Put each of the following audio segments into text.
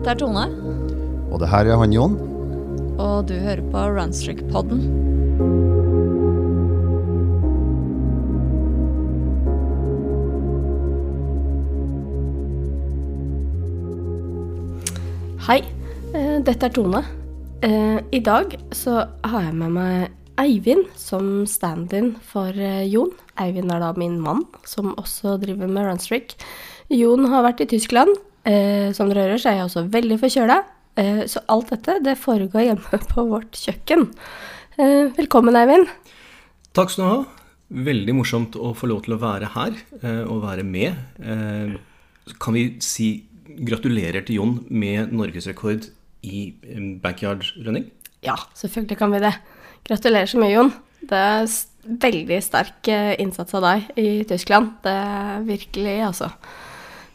Dette er Tone, Og det her er han Jon. og du hører på Runstrick-podden. Hei, eh, dette er Tone. Eh, I dag så har jeg med meg Eivind som stand-in for eh, Jon. Eivind er da min mann, som også driver med runstreak. Jon har vært i Tyskland. Eh, Som dere hører, så er jeg også veldig forkjøla. Eh, Så alt dette, det foregår hjemme på vårt kjøkken. Eh, Velkommen, Eivind. Takk skal du ha. Veldig morsomt å få lov til å være her eh, og være med. Eh, kan vi si gratulerer til Jon med norgesrekord i eh, backyard running? Ja, selvfølgelig kan vi det. Gratulerer så mye, Jon. Det er veldig sterk innsats av deg i Tyskland. Det er virkelig, altså.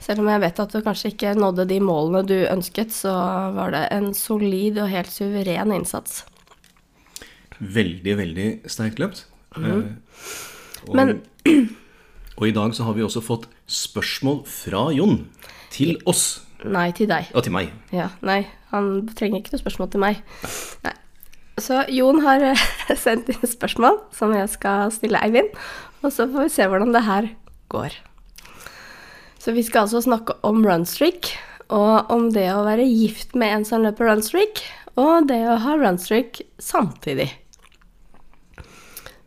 Selv om jeg vet at du kanskje ikke nådde de målene du ønsket, så var det en solid og helt suveren innsats. Veldig, veldig sterkt løpt. Eh, og, Men- og i dag så har vi også fått spørsmål fra Jon til oss. Nei, til deg. Og til meg. Ja, nei, han trenger ikke noe spørsmål til meg. Nei. Så Jon har eh, sendt inn spørsmål som jeg skal stille Eivind, og så får vi se hvordan det her går. Så vi skal altså snakke om runstreak, og om det å være gift med en som løper runstreak, og det å ha runstreak samtidig.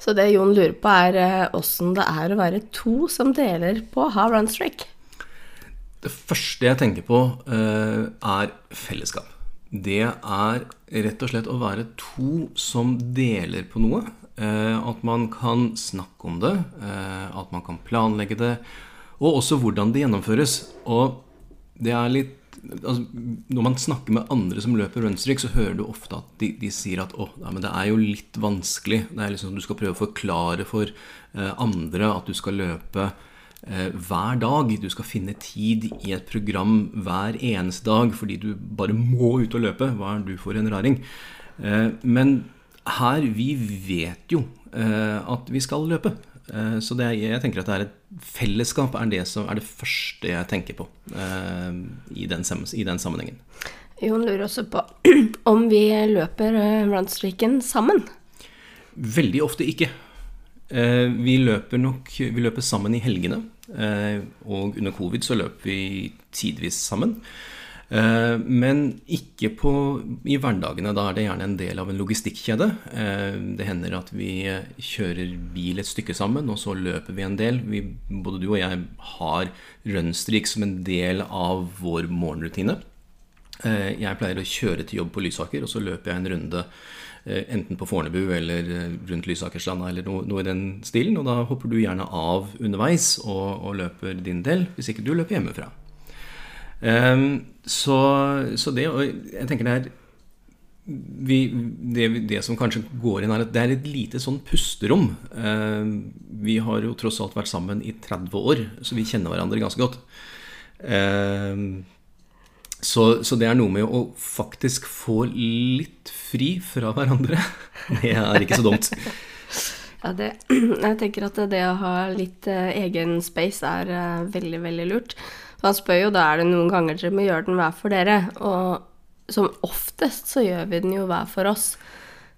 Så det Jon lurer på, er åssen det er å være to som deler på å ha runstreak. Det første jeg tenker på, eh, er fellesskap. Det er rett og slett å være to som deler på noe. Eh, At man kan snakke om det, eh, at man kan planlegge det, og også hvordan det gjennomføres. Og det er litt altså, Når man snakker med andre som løper runstreak, så hører du ofte at de, de sier at å, nei, det er jo litt vanskelig. Det er liksom Du skal prøve å forklare for eh, andre at du skal løpe eh, hver dag. Du skal finne tid i et program hver eneste dag fordi du bare må ut og løpe. Hva er du for en raring? Eh, men her, vi vet jo eh, at vi skal løpe. Eh, så det jeg tenker at det er et fellesskap er det, som, er det første jeg tenker på eh, i, den, i den sammenhengen. Jon lurer også på om vi løper eh, runstreaken sammen. Veldig ofte ikke. Eh, vi løper nok Vi løper sammen i helgene. Eh, og under covid så løper vi tidvis sammen. Eh, men ikke på, i hverdagene. Da er det gjerne en del av en logistikkjede. Eh, det hender at vi kjører bil et stykke sammen, og så løper vi en del. Vi, både du og jeg har runstreak som en del av vår morgenrutine. Eh, Jeg pleier å kjøre til jobb på Lysaker, og så løper jeg en runde enten på Fornebu eller rundt Lysakerstranda eller noe, noe i den stilen. Og da hopper du gjerne av underveis og, og løper din del, hvis ikke du løper hjemmefra. Ehm, så, så det Og jeg tenker det er vi, det, det som kanskje går inn, er at det er et lite sånn pusterom. Ehm, vi har jo tross alt vært sammen i 30 år, så vi kjenner hverandre ganske godt. Ehm, så, så det er noe med å faktisk få litt fri fra hverandre. Det er ikke så dumt. Ja, det, jeg tenker at det å ha litt eh, egen space er eh, veldig, veldig lurt. For han spør jo da er det noen ganger dere må gjøre den hver for dere. Og som oftest så gjør vi den jo hver for oss.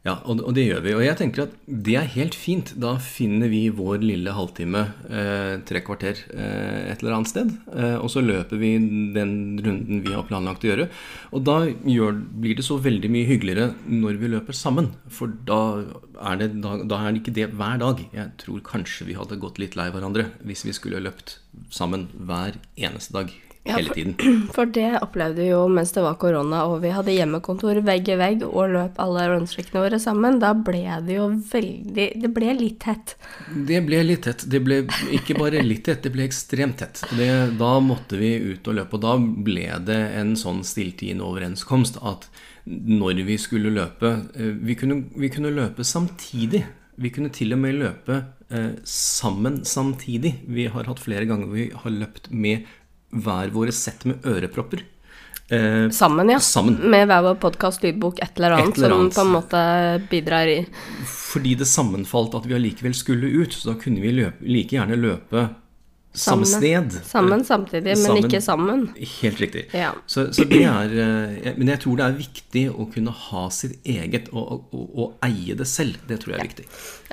Ja, og, og det gjør vi. Og jeg tenker at det er helt fint. Da finner vi vår lille halvtime, eh, tre kvarter, eh, et eller annet sted. Eh, og så løper vi den runden vi har planlagt å gjøre. Og da gjør, blir det så veldig mye hyggeligere når vi løper sammen. For da er, det, da, da er det ikke det hver dag. Jeg tror kanskje vi hadde gått litt lei hverandre hvis vi skulle løpt sammen hver eneste dag. Ja, Hele for- tiden. For det opplevde vi jo mens det var korona og vi hadde hjemmekontor vegg i vegg og løp alle runstreakene våre sammen. Da ble det jo veldig Det ble litt tett. Det ble litt tett. Det ble ikke bare litt tett, det ble ekstremt tett. Det, da måtte vi ut og løpe, og da ble det en sånn stilltiende overenskomst at når vi skulle løpe eh, vi kunne, vi kunne løpe samtidig. Vi kunne til og med løpe eh, sammen samtidig. Vi har hatt flere ganger hvor vi har løpt med hver våre sett med ørepropper. Eh, Sammen, ja. Sammen. Med hver vår podkast, lydbok, et eller annet Et eller som på en måte bidrar i fordi det sammenfalt at vi allikevel skulle ut, så da kunne vi løpe, like gjerne løpe samme sted. Sammen samtidig, men Sammen. ikke sammen. Helt riktig. Ja. Så, så det er eh, Men jeg tror det er viktig å kunne ha sitt eget, og, og, og eie det selv. Det tror jeg er viktig.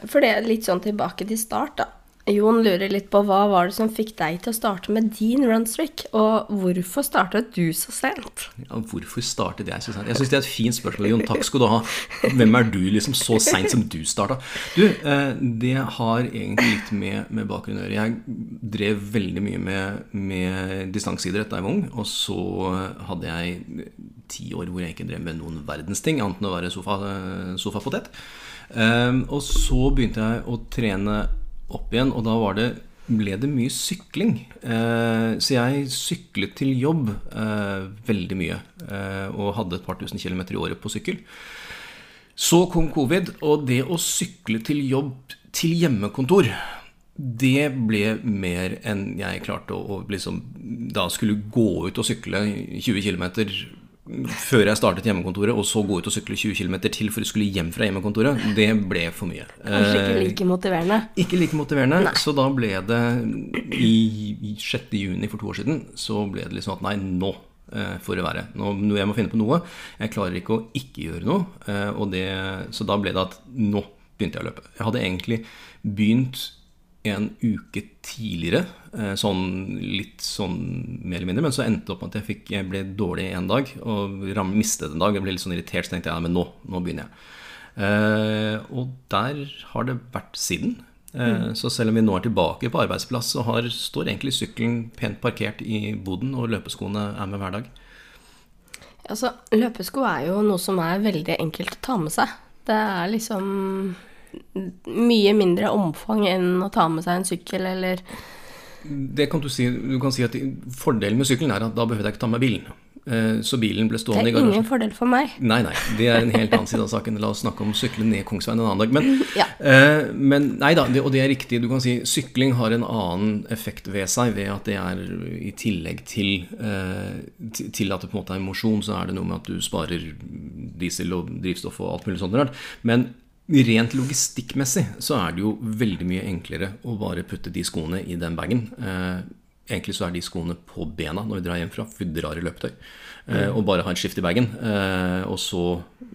For det er litt sånn tilbake til start, da. Jon lurer litt på hva var det som fikk deg til å starte med din runstreak, og hvorfor startet du så sent? Ja, hvorfor startet jeg så sent? Jeg syns det er et fint spørsmål, Jon. Takk skal du ha. Hvem er du liksom så seint som du starta? Du, eh, det har egentlig litt med, med bakgrunn å gjøre. Jeg drev veldig mye med, med distanseidrett da jeg var ung, og så hadde jeg ti år hvor jeg ikke drev med noen verdens ting, annet enn å være sofa, sofapotet. Eh, og så begynte jeg å trene opp igjen, og da var det ble det mye sykling. Eh, så jeg syklet til jobb eh, veldig mye. Eh, og hadde et par tusen kilometer i året på sykkel. Så kom covid, og det å sykle til jobb til hjemmekontor det ble mer enn jeg klarte å, liksom Da skulle gå ut og sykle 20 km før jeg startet hjemmekontoret, og så gå ut og sykle 20 km til for å skulle hjem fra hjemmekontoret, det ble for mye. Kanskje ikke Eh, like motiverende. ikke like motiverende, så da ble det i i 6. juni for to år siden, så ble det liksom at nei, nå eh, får det være. Nå, jeg må finne på noe. Jeg klarer ikke å ikke gjøre noe. eh, det, så da ble det at nå begynte jeg å løpe. Jeg hadde egentlig begynt en uke tidligere, eh, sånn litt sånn mer eller mindre, men så endte det opp med at jeg, fikk, jeg ble dårlig en dag og ram, mistet en dag. Jeg ble litt sånn irritert, så tenkte jeg ja, men nå, nå begynner jeg. Eh, og der har det vært siden. Eh, Så selv om vi nå er tilbake på arbeidsplass, så har, står egentlig sykkelen pent parkert i boden, og løpeskoene er med hver dag. Altså, løpesko er jo noe som er veldig enkelt å ta med seg. Det er liksom mye mindre omfang enn å ta med seg en sykkel eller Det kan du si. Du kan si at Fordelen med sykkelen er at da behøvde jeg ikke ta med bilen. Eh, Så bilen ble stående i garasjen. Det er ingen fordel for meg. Nei, nei. Det er en helt annen side av saken. La oss snakke om sykle ned Kongsveien en annen dag. Men, Ja. eh, men nei da, det, og det er riktig. Du kan si sykling har en annen effekt ved seg ved at det er i tillegg til, eh, til- til at det på en måte er mosjon, så er det noe med at du sparer diesel og drivstoff og alt mulig sånt rart. Men rent logistikkmessig så er det jo veldig mye enklere å bare putte de skoene i den bagen. Eh, Egentlig så er de skoene på bena når vi drar hjem fra, for vi drar i løpetøy. Eh, og bare ha et skift i bagen. Eh, og så,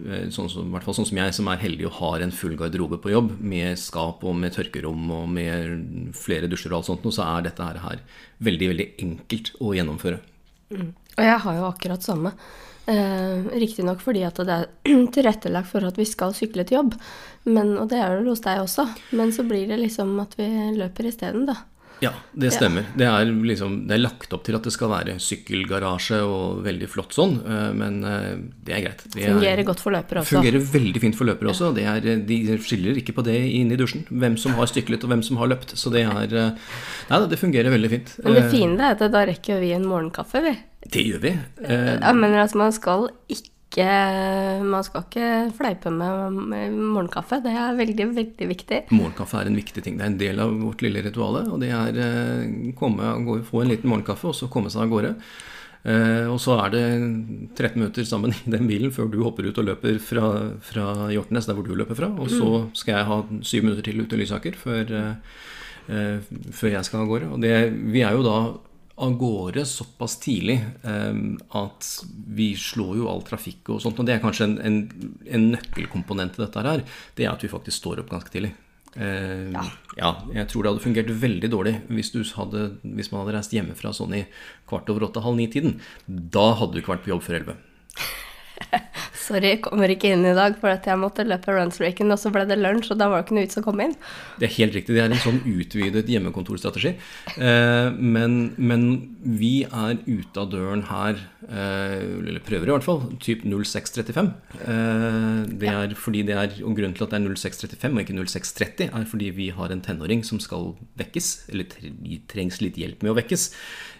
eh, sånn som, i hvert fall sånn som jeg, som er heldig og har en full garderobe på jobb, med skap og med tørkerom og med flere dusjer og alt sånt, så er dette her, veldig, veldig enkelt å gjennomføre. Og jeg har jo akkurat samme. Eh, Riktignok fordi at det er tilrettelagt for at vi skal sykle til jobb, men, og det er det hos deg også. Men så blir det liksom at vi løper isteden, da. Ja, det stemmer. Det, er liksom, det er lagt opp til at det skal være sykkelgarasje og veldig flott sånn, eh, men eh, det er greit. Det er- Fungerer godt for løpere også. Fungerer veldig fint for løpere også. Det er, de skiller ikke på det inne i dusjen. Hvem som har styklet og hvem som har løpt. Så det er eh, Nei da, det fungerer veldig fint. Men det Eh, fine er at da rekker vi en morgenkaffe, vi. Det gjør vi. Eh, Jeg mener at man skal ikke Man skal ikke fleipe med morgenkaffe. Det er veldig, veldig viktig. Morgenkaffe er en viktig ting. Det er en del av vårt lille rituale. Og det er å komme, gå, få en liten morgenkaffe, og så komme seg av gårde. Eh, og så er det 13 minutter sammen i den bilen før du hopper ut og løper fra, fra Hjortnes, der hvor du løper fra. Og så skal jeg ha syv minutter til ute i Lysaker før, eh, eh, før jeg skal av gårde. Og det, vi er jo da av gårde såpass tidlig eh, at vi slår jo all trafikk og sånt. Og det er kanskje en, en, en nøkkelkomponent i dette her. Det er at vi faktisk står opp ganske tidlig. Eh, ja. jeg tror det hadde fungert veldig dårlig hvis, du hadde, hvis man hadde reist hjemmefra sånn i kvart over åtte, halv ni-tiden. Da hadde du ikke vært på jobb før elleve. Sorry, jeg kommer ikke inn i dag, for at jeg måtte løpe runstreaken, og så ble det lunsj, og da var det ikke noe vits å komme inn. Det er helt riktig. Det er en sånn utvidet hjemmekontorstrategi. Eh, men, men vi er ute av døren her, eh, eller prøver i hvert fall, typ 0635. Eh, det er fordi det er, og Grunnen til at det er 0635 og ikke 0630, er fordi vi har en tenåring som skal vekkes, eller tre- trengs litt hjelp med å vekkes.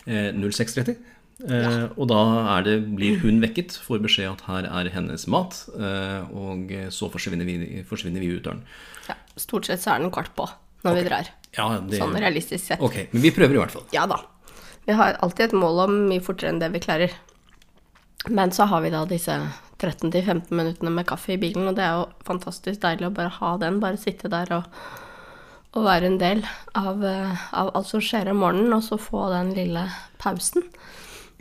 Eh, 0630. Eh, og da det, blir hun vekket, får beskjed at her er hennes mat, eh, og så forsvinner vi, forsvinner vi ut døren. Ja, stort sett så er den kvart på når vi drar. Ja, det, Sånn realistisk sett. Ok, men vi prøver i hvert fall. Ja da. Vi har alltid et mål om mye fortere enn det vi klarer. Men så har vi da disse 13-15 minuttene med kaffe i bilen, og det er jo fantastisk deilig å bare ha den. Bare sitte der og, og være en del av, eh, av alt som skjer om morgenen, og så få den lille pausen.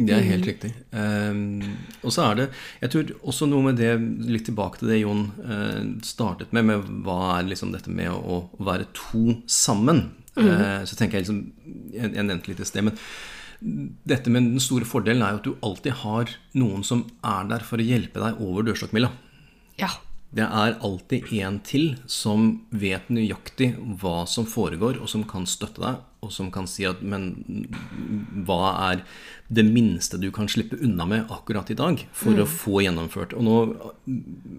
Det er helt riktig. Um, og så er det Jeg tror også noe med det Litt tilbake til det Jon uh, startet med, med hva er liksom dette med å, å være to sammen. Uh, så tenker jeg liksom Jeg, jeg nevnte litt i sted, men dette med den store fordelen er jo at du alltid har noen som er der for å hjelpe deg over dørstokkmila. Ja. Det er alltid en til som vet nøyaktig hva som foregår, og som kan støtte deg, og som kan si at Men hva er det minste du kan slippe unna med akkurat i dag for å få gjennomført? Og nå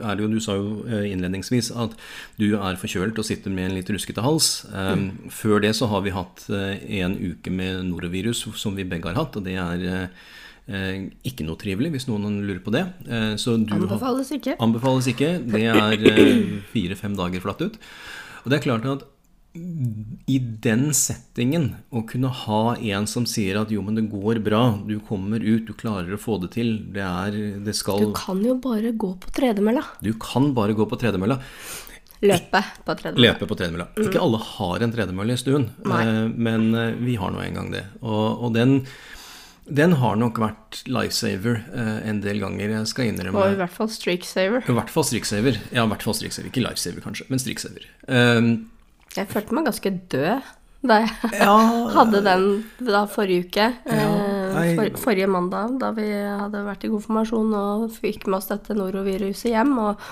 er det jo, du sa jo eh, innledningsvis at du er forkjølt og sitter med en litt ruskete hals. Mm. Før det så har vi hatt eh, en uke med norovirus som vi begge har hatt, og det er eh, Eh, ikke noe trivelig, hvis noen lurer på det. Eh, så du har- Anbefales ikke. Anbefales ikke. Det er eh, fire-fem dager flatt ut. Og det er klart at i den settingen å kunne ha en som sier at jo, men det går bra, du kommer ut, du klarer å få det til, det er Det skal Du kan jo bare gå på tredemølla. Du kan bare gå på tredemølla. Løpe på tredemølla. Løpe på tredemølla. Ikke alle har en tredemølle i stuen, Nei. eh, men eh, vi har nå en gang det. Og, og den, den har nok vært lifesaver eh, en del ganger, jeg skal innrømme. Og i hvert fall streaksaver. I hvert fall streaksaver. Ja, i hvert fall streaksaver. Ikke lifesaver, kanskje, men streaksaver. Um, Jeg følte meg ganske død da jeg ja, hadde den da forrige uke. Ja, eh, for, forrige mandag, da vi hadde vært i konfirmasjon og fikk med oss dette noroviruset hjem. Og,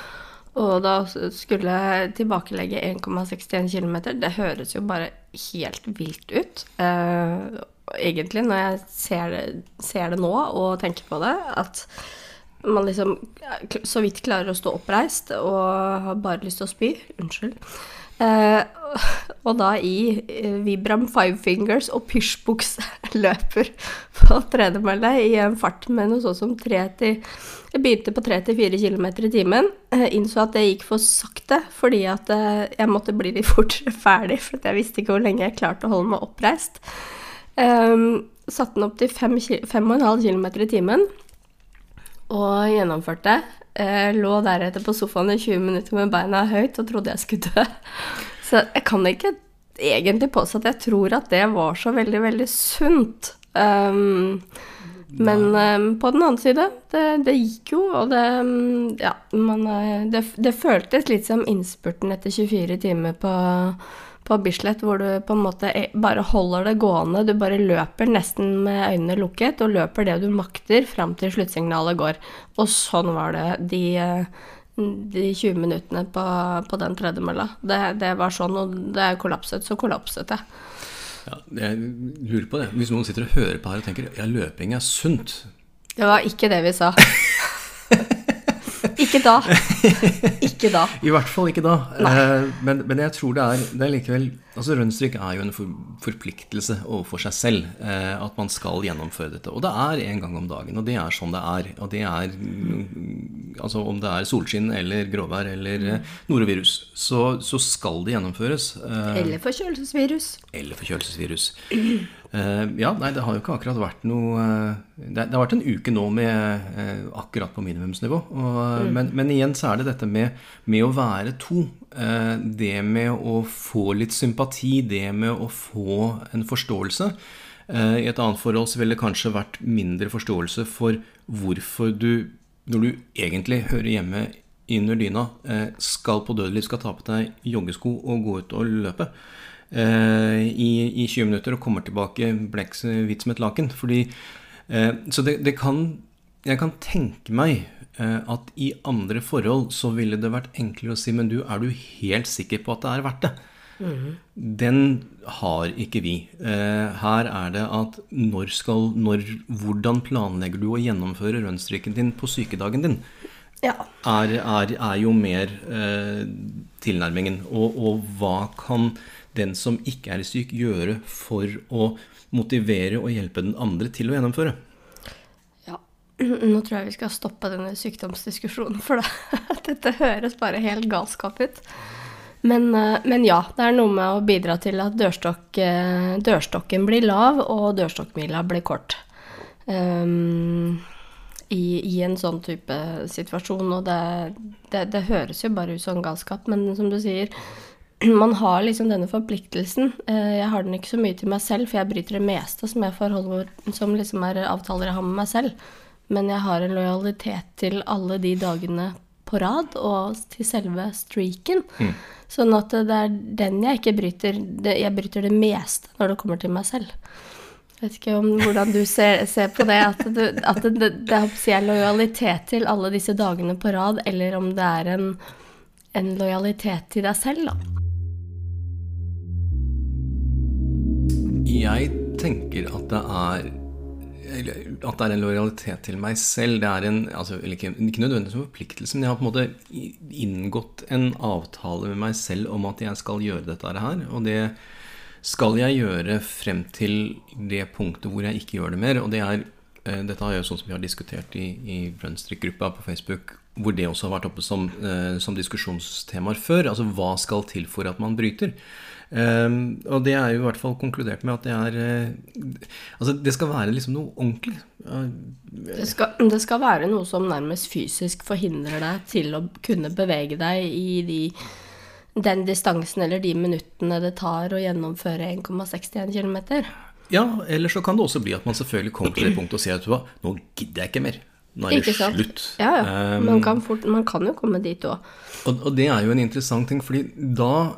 og da skulle jeg tilbakelegge 1,61 km. Det høres jo bare helt vilt ut. Eh, egentlig, når jeg ser det, ser det nå og tenker på det, at man liksom så vidt klarer å stå oppreist og har bare lyst til å spy. Unnskyld. Eh, og da i eh, Vibram Five Fingers og pysjbukseløper på tredemølle i en fart med noe sånt som tre til Jeg begynte på 3-4 km i timen. Eh, innså at det gikk for sakte fordi at eh, jeg måtte bli litt fortere ferdig, for jeg visste ikke hvor lenge jeg klarte å holde meg oppreist. Eh, satte den opp til 5,5 km i timen og gjennomførte. Eh, lå deretter på sofaen i 20 minutter med beina høyt og trodde jeg skulle dø. Så jeg kan ikke egentlig påstå at jeg tror at det var så veldig, veldig sunt. Um, men um, på den annen side, det, det gikk jo, og det Ja, man, eh, det, det føltes litt som innspurten etter 24 timer på, på Bislett, hvor du på en måte e- bare holder det gående. Du bare løper nesten med øynene lukket, og løper det du makter fram til sluttsignalet går. Og sånn var det de, eh, de 20 minuttene på, på den tredemølla. Det, det var sånn, og det kollapset, så kollapset jeg. ja, jeg lurer på det. Hvis noen sitter og hører på her og tenker ja, løping er sunt. Det var ikke det vi sa. ikke da. Ikke da. I hvert fall ikke da. Eh, men, men jeg tror det er, det er likevel altså Rundstryk er jo en for, forpliktelse overfor seg selv. Eh, at man skal gjennomføre dette. Og det er en gang om dagen. Og det er sånn det er. Og det er mm, altså Om det er solskinn eller gråvær eller eh, norovirus, så, så skal det gjennomføres. Eh, Eller forkjølelsesvirus. eller forkjølelsesvirus. Eh, ja, nei, det har jo ikke akkurat vært noe eh, det, det har vært en uke nå med eh, akkurat på minimumsnivå. Og, men, men igjen så er det dette med, med å være to. Eh, det med å få litt sympati, det med å få en forståelse. Eh, I et annet forhold så ville det kanskje vært mindre forståelse for hvorfor du, når du egentlig hører hjemme under dyna, eh, skal på dødelig skal ta på deg joggesko og gå ut og løpe i, i 20 minutter og kommer tilbake blekk hvit som et laken. Fordi, så det, det kan Jeg kan tenke meg at i andre forhold så ville det vært enklere å si Men du, er du helt sikker på at det er verdt det? Den har ikke vi. Eh, her er det at når skal når, Hvordan planlegger du å gjennomføre rønnstrykken din på sykedagen din? Ja. er, er, er jo mer eh, tilnærmingen. Og, og hva kan den som ikke er syk, gjøre for å motivere og hjelpe den andre til å gjennomføre? Nå tror jeg vi skal stoppe denne sykdomsdiskusjonen, for det, dette høres bare helt galskap ut. Men, eh, men ja, det er noe med å bidra til at dørstokk, eh, dørstokken blir lav, og dørstokkmila blir kort. Um, i, I en sånn type situasjon. Og det, det, det høres jo bare ut som galskap, men som du sier, man har liksom denne forpliktelsen. Eh, Jeg har den ikke så mye til meg selv, for jeg bryter det meste som jeg forholder som liksom er avtaler jeg har med meg selv. Men jeg har en lojalitet til alle de dagene på rad, og til selve streaken. Sånn at det er den jeg ikke bryter. Jeg bryter det meste når det kommer til meg selv. Jeg vet ikke om hvordan du ser, ser på det, at, du, at det, det, det er er lojalitet til alle disse dagene på rad, eller om det er en, en lojalitet til deg selv, da. Jeg tenker at det er at det er en lojalitet til meg selv. Det er en, altså, ikke, ikke nødvendigvis en forpliktelse, men jeg har på en måte inngått en avtale med meg selv om at jeg skal gjøre dette her. Og det skal jeg gjøre frem til det punktet hvor jeg ikke gjør det mer. Og det er, eh, dette har jeg sånn som vi har diskutert i, i Runstrick-gruppa på Facebook, hvor det også har vært oppe som, eh, som diskusjonstemaer før. Altså hva skal til for at man bryter? Ehm, og det er jo i hvert fall konkludert med at det er uh, Altså det skal være liksom noe ordentlig. Uh, Det skal, det skal være noe som nærmest fysisk forhindrer deg til å kunne bevege deg i de, den distansen eller de minuttene det tar å gjennomføre 1,61 km. Ja, eller så kan det også bli at man selvfølgelig kommer til det punktet og sier at nå gidder jeg ikke mer. Nå er det slutt. Ja, ja. Ehm, Man kan, fort, man kan jo komme dit òg. og, og det er jo en interessant ting, fordi da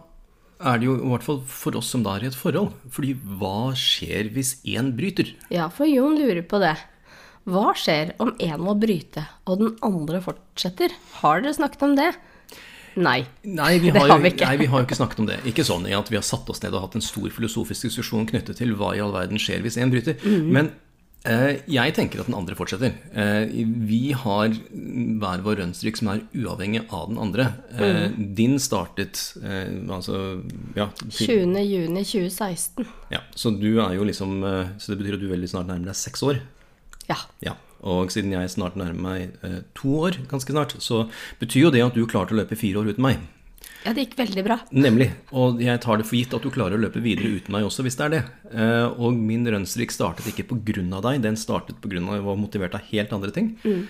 er det jo i hvert fall for oss som da er i et forhold. Fordi hva skjer hvis én bryter? Ja, for Jon lurer på det. Hva skjer om én må bryte, og den andre fortsetter? Har dere snakket om det? Nei. Nei vi, Det har har vi ikke. nei, vi har jo ikke snakket om det. Ikke sånn at vi har satt oss ned og hatt en stor filosofisk diskusjon knyttet til hva i all verden skjer hvis én bryter. Mm. Men jeg tenker at den andre fortsetter. Eh, vi har hver vår rønnstryk som er uavhengig av den andre. Eh, Mhm. Din startet eh, altså ja, til- 20.6.2016. ja, så du er jo liksom eh, Så det betyr at du veldig snart nærmer deg seks år. Ja. Ja, og siden jeg snart nærmer meg eh, to år, ganske snart, så betyr jo det at du klarte å løpe fire år uten meg. Ja, det gikk veldig bra. Nemlig. Og jeg tar det for gitt at du klarer å løpe videre uten meg også, hvis det er det. Eh, Og min rønnstreak startet ikke pga. deg, den startet pga. at jeg var motivert av helt andre ting. Mm.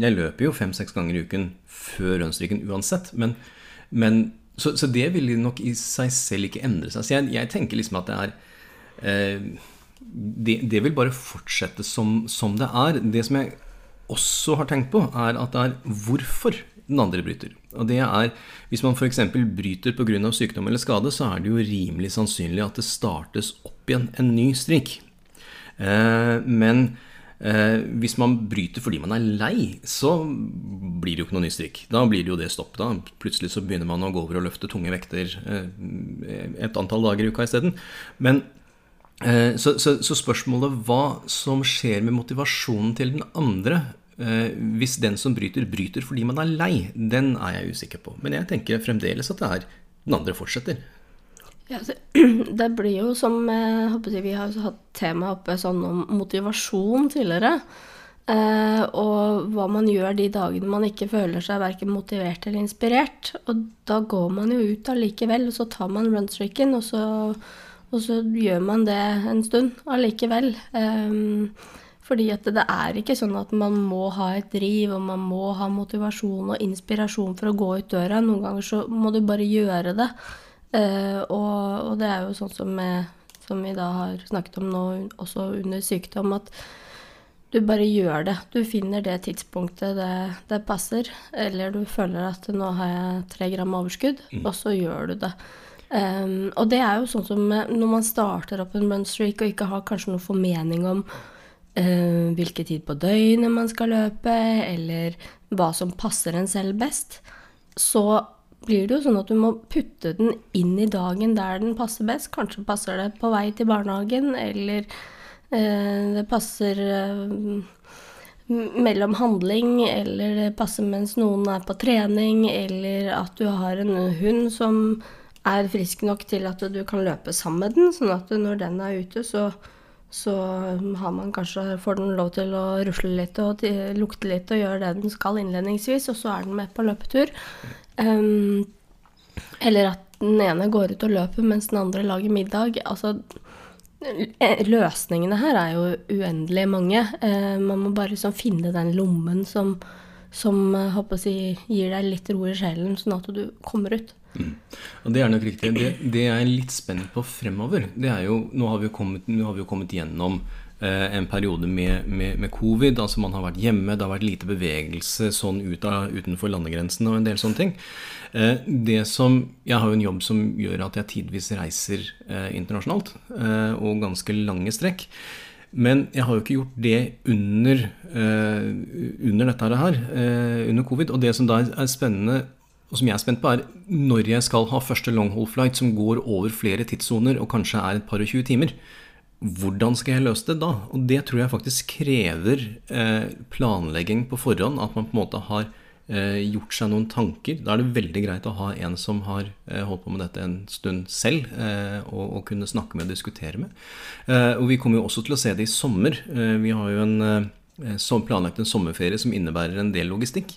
Jeg løper jo fem-seks ganger i uken før rønnstreaken uansett, men, men så, så det vil nok i seg selv ikke endre seg. Så jeg, jeg tenker liksom at det er eh, det, det vil bare fortsette som, som det er. Det som jeg også har tenkt på, er at det er hvorfor den andre bryter. Og det er, Hvis man f.eks. bryter pga. sykdom eller skade, så er det jo rimelig sannsynlig at det startes opp igjen en ny strikk. Eh, men eh, hvis man bryter fordi man er lei, så blir det jo ikke noe ny strikk. Da blir det jo det stopp. Da plutselig så begynner man å gå over og løfte tunge vekter eh, et antall dager i uka isteden. Men Så, så, så spørsmålet hva som skjer med motivasjonen til den andre hvis den som bryter, bryter fordi man er lei, den er jeg usikker på. Men jeg tenker fremdeles at det er den andre fortsetter. Ja, det, det blir jo som jeg Vi har hatt tema oppe sånn om motivasjon tidligere. Eh, og hva man gjør de dagene man ikke føler seg verken motivert eller inspirert. Og da går man jo ut allikevel, og så tar man runstreaken, og og så gjør man det en stund allikevel. Eh, fordi at det er ikke sånn at man må ha et driv, og man må ha motivasjon og inspirasjon for å gå ut døra. Noen ganger så må du bare gjøre det. Eh, og, det er jo sånn som, jeg, som vi da har snakket om nå, også under sykdom, at du bare gjør det. Du finner det tidspunktet det, det passer. Eller du føler at nå har jeg tre gram overskudd, og så gjør du det. Um, og det er jo sånn som når man starter opp en runstreak og ikke har kanskje noen formening om eh, hvilken tid på døgnet man skal løpe, eller hva som passer en selv best, så blir det jo sånn at du må putte den inn i dagen der den passer best. Kanskje passer det på vei til barnehagen, eller eh, det passer eh, mellom handling, eller det passer mens noen er på trening, eller at du har en hund som er frisk nok til at du kan løpe sammen med den, sånn at når den er ute, så, så har man kanskje, får den lov til å rusle litt og lukte litt og gjøre det den skal innledningsvis, og så er den med på løpetur. Um, eller at den ene går ut og løper mens den andre lager middag. Altså, eh, løsningene her er jo uendelig mange. Uh, man må bare liksom finne den lommen som, som eh, håper å si, gir deg litt ro i sjelen, sånn at du kommer ut. Og det er nok riktig. Det, det jeg er litt spent på fremover, det er jo Nå har vi jo kommet, vi jo kommet gjennom eh, en periode med, med, med, covid. altså Man har vært hjemme, det har vært lite bevegelse sånn ut av, utenfor landegrensen og en del sånne ting. Eh, det som, Jeg har jo en jobb som gjør at jeg tidvis reiser eh, internasjonalt, eh, og ganske lange strekk. Men jeg har jo ikke gjort det under, uh, under dette her, uh, under covid. Og det som da er spennende, og som jeg er spent på, er når jeg skal ha første long haul flight som går over flere tidssoner og kanskje er et par og 20 timer. Hvordan skal jeg løse det da? Og det tror jeg faktisk krever uh, planlegging på forhånd. At man på en måte har Eh, gjort seg noen tanker. Da er det veldig greit å ha en som har eh, holdt på med dette en stund selv, eh, og kunne snakke med og diskutere med. Og vi kommer jo også til å se det i sommer. Vi har jo en planlagt en sommerferie som innebærer en del logistikk.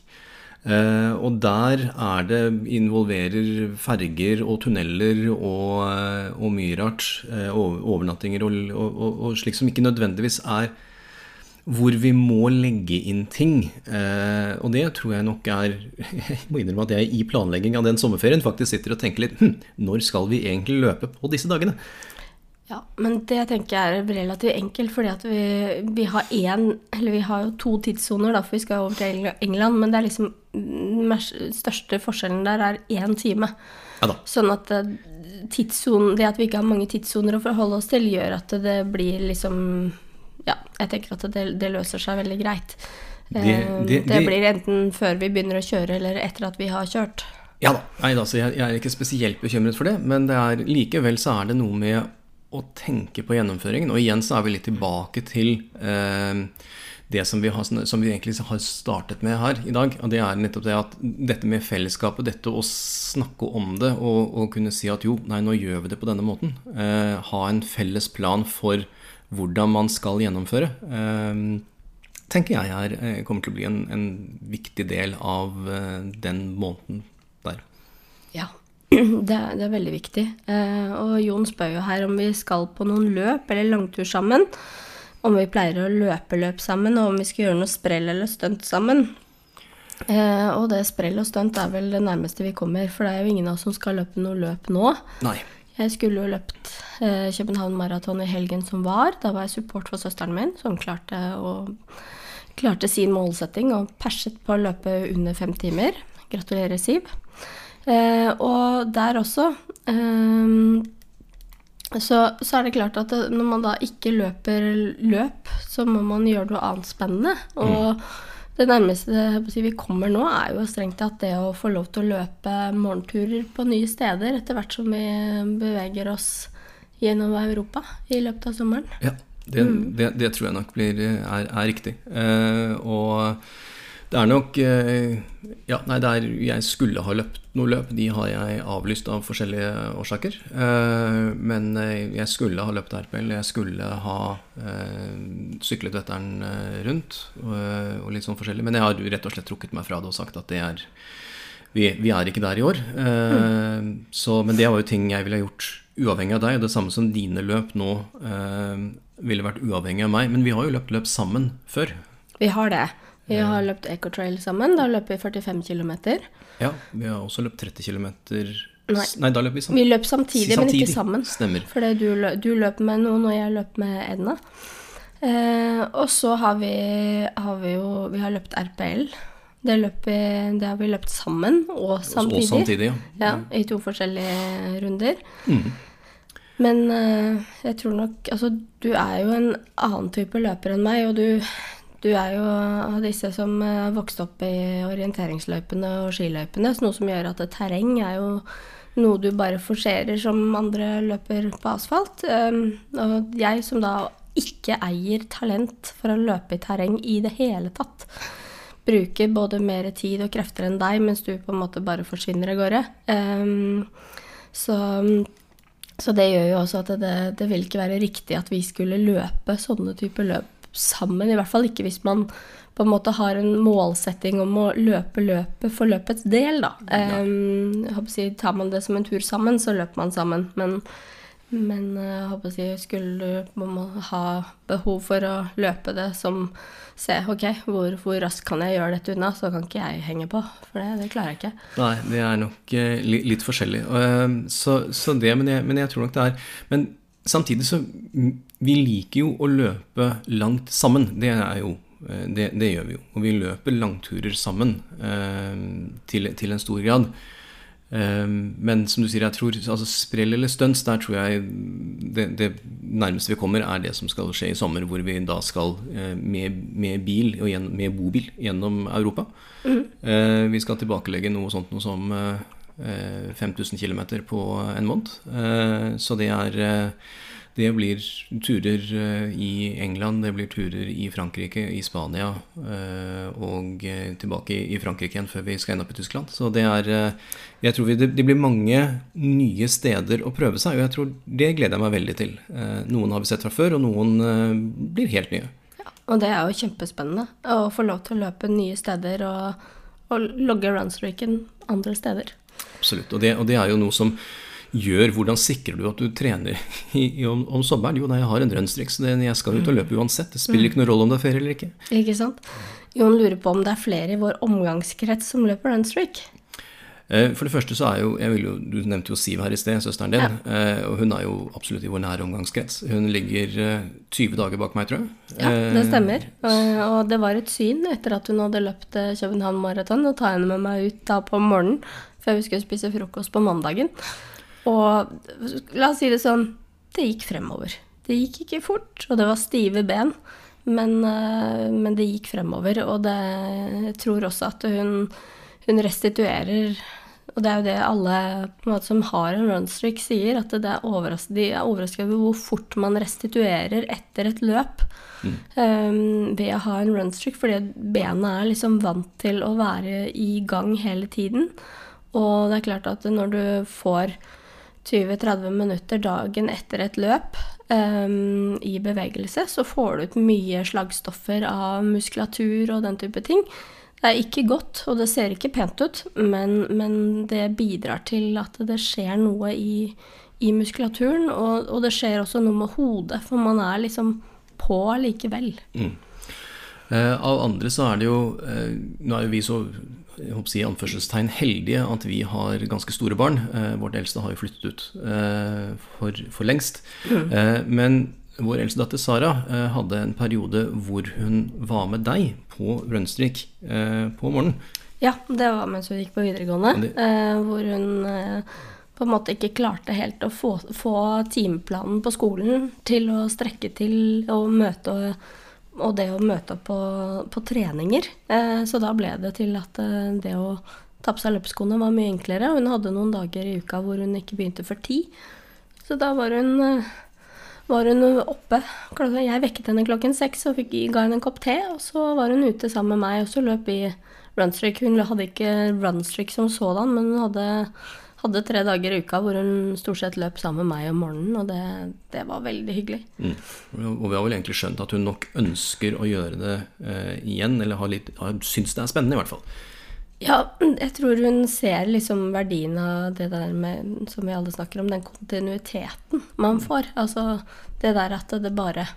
Og der er det involverer ferger og tunneler og, og mye rart. overnattinger og, og, og slik som ikke nødvendigvis er hvor vi må legge inn ting. Eh, og det tror jeg nok er Jeg må innrømme at jeg i planlegging av den sommerferien faktisk sitter og tenker litt hm, Når skal vi egentlig løpe på disse dagene? Ja, men det tenker jeg er relativt enkelt, fordi at vi, vi har én Eller vi har jo to tidssoner, da, for vi skal over til England, men det er liksom den største forskjellen der er én time. Ja sånn at eh, tidssonen, det at vi ikke har mange tidssoner å forholde oss til, gjør at det blir liksom ja, jeg tenker at det, det løser seg veldig greit. Det, eh, det, det, blir enten før vi begynner å kjøre, eller etter at vi har kjørt. Ja da. Nei, altså, jeg, jeg, er ikke spesielt bekymret for det, men det er, likevel så er det noe med å tenke på gjennomføringen. Og igjen så er vi litt tilbake til eh, det som vi, har, som vi, egentlig har startet med her i dag. Og det er nettopp det at dette med fellesskapet, dette å snakke om det og, og kunne si at jo, nei, nå gjør vi det på denne måten. Eh, ha en felles plan for hvordan man skal gjennomføre, Eh, tenker jeg er, eh, kommer til å bli en, en viktig del av eh, den måneden der. Ja, det er, det er veldig viktig. Eh, og Jon spør jo her om vi skal på noen løp eller langtur sammen. Om vi pleier å løpe løp sammen, og om vi skal gjøre noe sprell eller stunt sammen. og det sprell og stunt er vel det nærmeste vi kommer, for det er jo ingen av oss som skal løpe noe løp nå. Nei. Jeg skulle jo løpt eh, København Maraton i helgen som var. Da var jeg support for søsteren min, som klarte, å, klarte sin målsetting og perset på å løpe under fem timer. Gratulerer, Siv. Eh, og der også eh, så, så, er det klart at når man da ikke løper løp, så må man gjøre noe annet spennende. Og mm. Det nærmeste vi kommer nå, er jo strengt tatt det å få lov til å løpe morgenturer på nye steder etter hvert som vi beveger oss gjennom Europa i løpet av sommeren. Ja, det, mm. det, det tror jeg nok blir, er, er riktig. Eh, og det er nok eh, Ja, nei, det er Jeg skulle ha løpt noe løp. De har jeg avlyst av forskjellige årsaker. Eh, men eh, jeg skulle ha løpt RPL. Jeg skulle ha syklet Vetteren rundt og litt sånn forskjellig. Men jeg har rett og slett trukket meg fra det og sagt at det er Vi, vi er ikke der i år. Så, men det var jo ting jeg ville gjort uavhengig av deg. Det samme som dine løp nå ville vært uavhengig av meg. Men vi har jo løpt løp sammen før. Vi har det. Vi har løpt Ecotrail sammen. Da løper vi 45 km. Ja, vi har også løpt 30 km. Nei. Nei, da løp vi sammen. Vi løp samtidig, samtidig. men ikke sammen. Stemmer. Fordi du, løp, du løp med noen, og jeg løp med Edna. Eh, og så har vi, har vi, jo Vi har løpt RPL. Det, løpet, det, har vi løpt sammen og samtidig. Og samtidig, ja. ja I to forskjellige runder. Mm. Men eh, jeg tror nok Altså, du er jo en annen type løper enn meg, og du du er jo av disse som har vokst opp i orienteringsløypene og skiløypene, noe som gjør at terreng er jo noe du bare forserer som andre løper på asfalt. Um, og jeg som da ikke eier talent for å løpe i terreng i det hele tatt, bruker både mer tid og krefter enn deg, mens du på en måte bare forsvinner av gårde. Um, så, så, det gjør jo også at det, det vil ikke være riktig at vi skulle løpe sånne typer løp sammen. I hvert fall ikke hvis man på en måte har en målsetting om å løpe løpet for løpets del, da. Um, si, tar man det som en tur sammen, så løper man sammen. Men Men eh, jeg håper å si, skulle du man ha behov for å løpe det som Se, OK, hvor, hvor raskt kan jeg gjøre dette unna? Så kan ikke jeg henge på, for det, det klarer jeg ikke. Nei, det er nok eh, li- litt forskjellig. Eh, Så, så det, men jeg, men jeg tror nok det er Men samtidig så Vi liker jo å løpe langt sammen. Det er jo eh, det, det gjør vi jo. Og vi løper langturer sammen eh, til, til en stor grad. Eh, Men som du sier, jeg tror altså sprell eller stunts, der tror jeg det, det nærmeste vi kommer, er det som skal skje i sommer, hvor vi da skal eh, med, med bil og gjennom, med bobil gjennom Europa. Eh, Vi skal tilbakelegge noe sånt noe som eh, eh, 5000 km på en måned. Eh, Så det er det blir turer eh, i England, det blir turer i Frankrike, i Spania eh, og eh, tilbake i Frankrike igjen før vi skal ende opp i Tyskland. Så det er Jeg tror vi, det, blir mange nye steder å prøve seg, og jeg tror det gleder jeg meg veldig til. Noen har vi sett fra før, og noen blir helt nye. Og det er jo kjempespennende å få lov til å løpe nye steder og, og logge runstreaken andre steder. Absolutt. Og det, og det er jo noe som gjør Hvordan sikrer du at du trener i, i, om, om sommeren? Jo, nei, jeg har en rønnstrikk, så det, jeg skal ut og løpe uansett. Det spiller ikke noen rolle om det er ferie eller ikke. Ikke sant? Jon lurer på om det er flere i vår omgangskrets som løper runstreak. Eh, For det første så er jo, jeg jo Du nevnte jo Siv her i sted, søsteren din. Ja. Og hun er jo absolutt i vår nære omgangskrets. Hun ligger eh, 20 dager bak meg, tror jeg. Ja, det Eh, stemmer. Eh, Og det var et syn etter at hun hadde løpt eh, København Maraton, å ta henne med meg ut da på morgenen før vi skulle spise frokost på mandagen. Og la oss si det sånn, det gikk fremover. Det gikk ikke fort, og det var stive ben, men, eh, men det gikk fremover. Og det, jeg tror også at hun, hun restituerer og det er jo det alle måte, som har en runstreak sier, at det er de er overrasket over hvor fort man restituerer etter et løp um, ved å ha en runstreak, fordi bena er liksom vant til å være i gang hele tiden. Og det er klart at når du får 20-30 minutter dagen etter et løp um, i bevegelse, så får du ut mye slagstoffer av muskulatur og den type ting. Det er ikke godt, og det ser ikke pent ut, men, men det bidrar til at det skjer noe i, i muskulaturen. Og, og det skjer også noe med hodet, for man er liksom på likevel. Eh, Av andre så er det jo eh, Nå er jo vi så jeg håper å si, anførselstegn heldige at vi har ganske store barn. Eh, vårt eldste har jo flyttet ut eh, for, for lengst. Eh, men vår eldste datter Sara hadde en periode hvor hun var med deg på rundstrik eh, på morgenen. Ja, det var mens hun gikk på videregående, det- eh, hvor hun på en måte ikke klarte helt å få, få timeplanen på skolen til å strekke til å møte og, og det å møte opp på, på treninger. Eh, så da ble det til at eh, det å ta på seg løpeskoene var mye enklere. Hun hadde noen dager i uka hvor hun ikke begynte før ti. Så da var hun, eh, var hun oppe. Jeg vekket henne klokken seks og fikk, ga henne en kopp te. Og så var hun ute sammen med meg, og så løp vi runstreak. Hun hadde ikke runstreak som sådan, men hun hadde, hadde tre dager i uka hvor hun stort sett løp sammen med meg om morgenen, og det, det var veldig hyggelig. Mm. Og vi har vel egentlig skjønt at hun nok ønsker å gjøre det eh, igjen, eller har litt, har, syns det er spennende i hvert fall. Ja, jeg tror hun ser liksom verdien av det der med, som vi alle snakker om, den kontinuiteten man får. Altså det der at det bare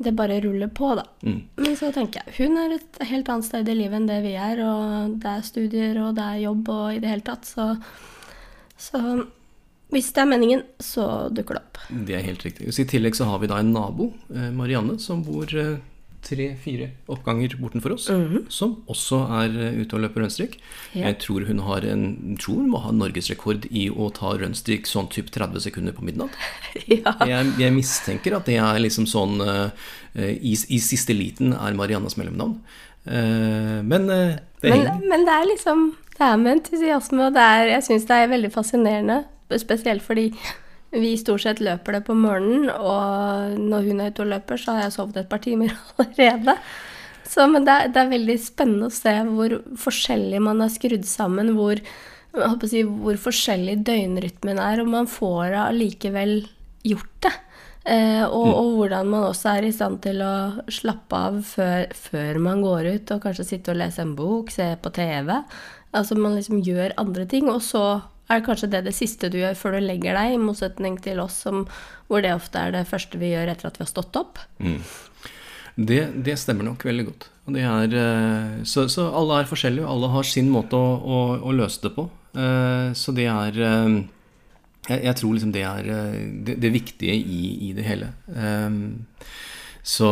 det bare ruller på, da. Mm. Men så tenker jeg, hun er et helt annet sted i livet enn det vi er, og det er studier, og det er jobb, og i det hele tatt, så Så hvis det er meningen, så dukker det opp. Det er helt riktig. Så I tillegg så har vi da en nabo, eh, Marianne, som bor eh, tre-fire oppganger bortenfor oss, som også er eh, ute og løper rønnstrekk. Ja. Jeg tror hun har en, tror hun må ha norgesrekord i å ta rønnstrekk sånn typ 30 sekunder på midnatt. ja. Jeg, jeg mistenker at det er liksom sånn uh, i, I siste liten er Mariannes mellomnavn. Uh, men uh, det Men, men det er liksom Det er med entusiasme, og det er, jeg syns det er veldig fascinerende. Spesielt fordi vi stort sett løper det på morgenen, og når hun er ute og løper, så har jeg sovet et par timer allerede. Så, men det er, det er veldig spennende å se hvor forskjellig man er skrudd sammen, hvor, si, hvor forskjellig døgnrytmen er, og man får allikevel gjort det. Eh, og, og hvordan man også er i stand til å slappe av før, før man går ut, og kanskje sitte og lese en bok, se på TV. Altså man liksom gjør andre ting, og så er det kanskje det det siste du gjør før du legger deg, i motsetning til oss, som, hvor det ofte er det første vi gjør etter at vi har stått opp. Det, det stemmer nok veldig godt. Er, eh, så, så alle er forskjellige, alle har sin måte å, å, å løse det på. Eh, Så det er eh, jeg, jeg tror liksom det er det, det viktige i, i det hele. Så,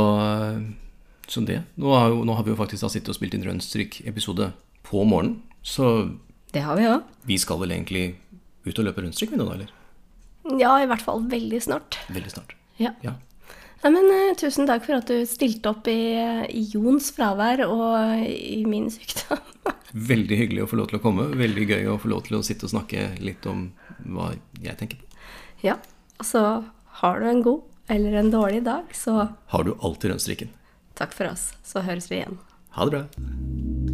så det. Nå har, jo, nå har vi jo faktisk sittet og spilt inn rønnstryk Episode på morgenen. Så Det har vi òg. vi skal vel egentlig ut og løpe rundstrykk vi nå, eller? Ja, i hvert fall veldig snart. Veldig snart. Ja. Ja. Nei, men uh, tusen takk for at du stilte opp i, i Jons fravær og i min sykdom. Veldig hyggelig å få lov til å komme. Veldig gøy å få lov til å sitte og snakke litt om hva jeg tenker på. ja, altså har du en god eller en dårlig dag, så Har du alltid rundstrikken? takk for oss. Så høres vi igjen. Ha det bra.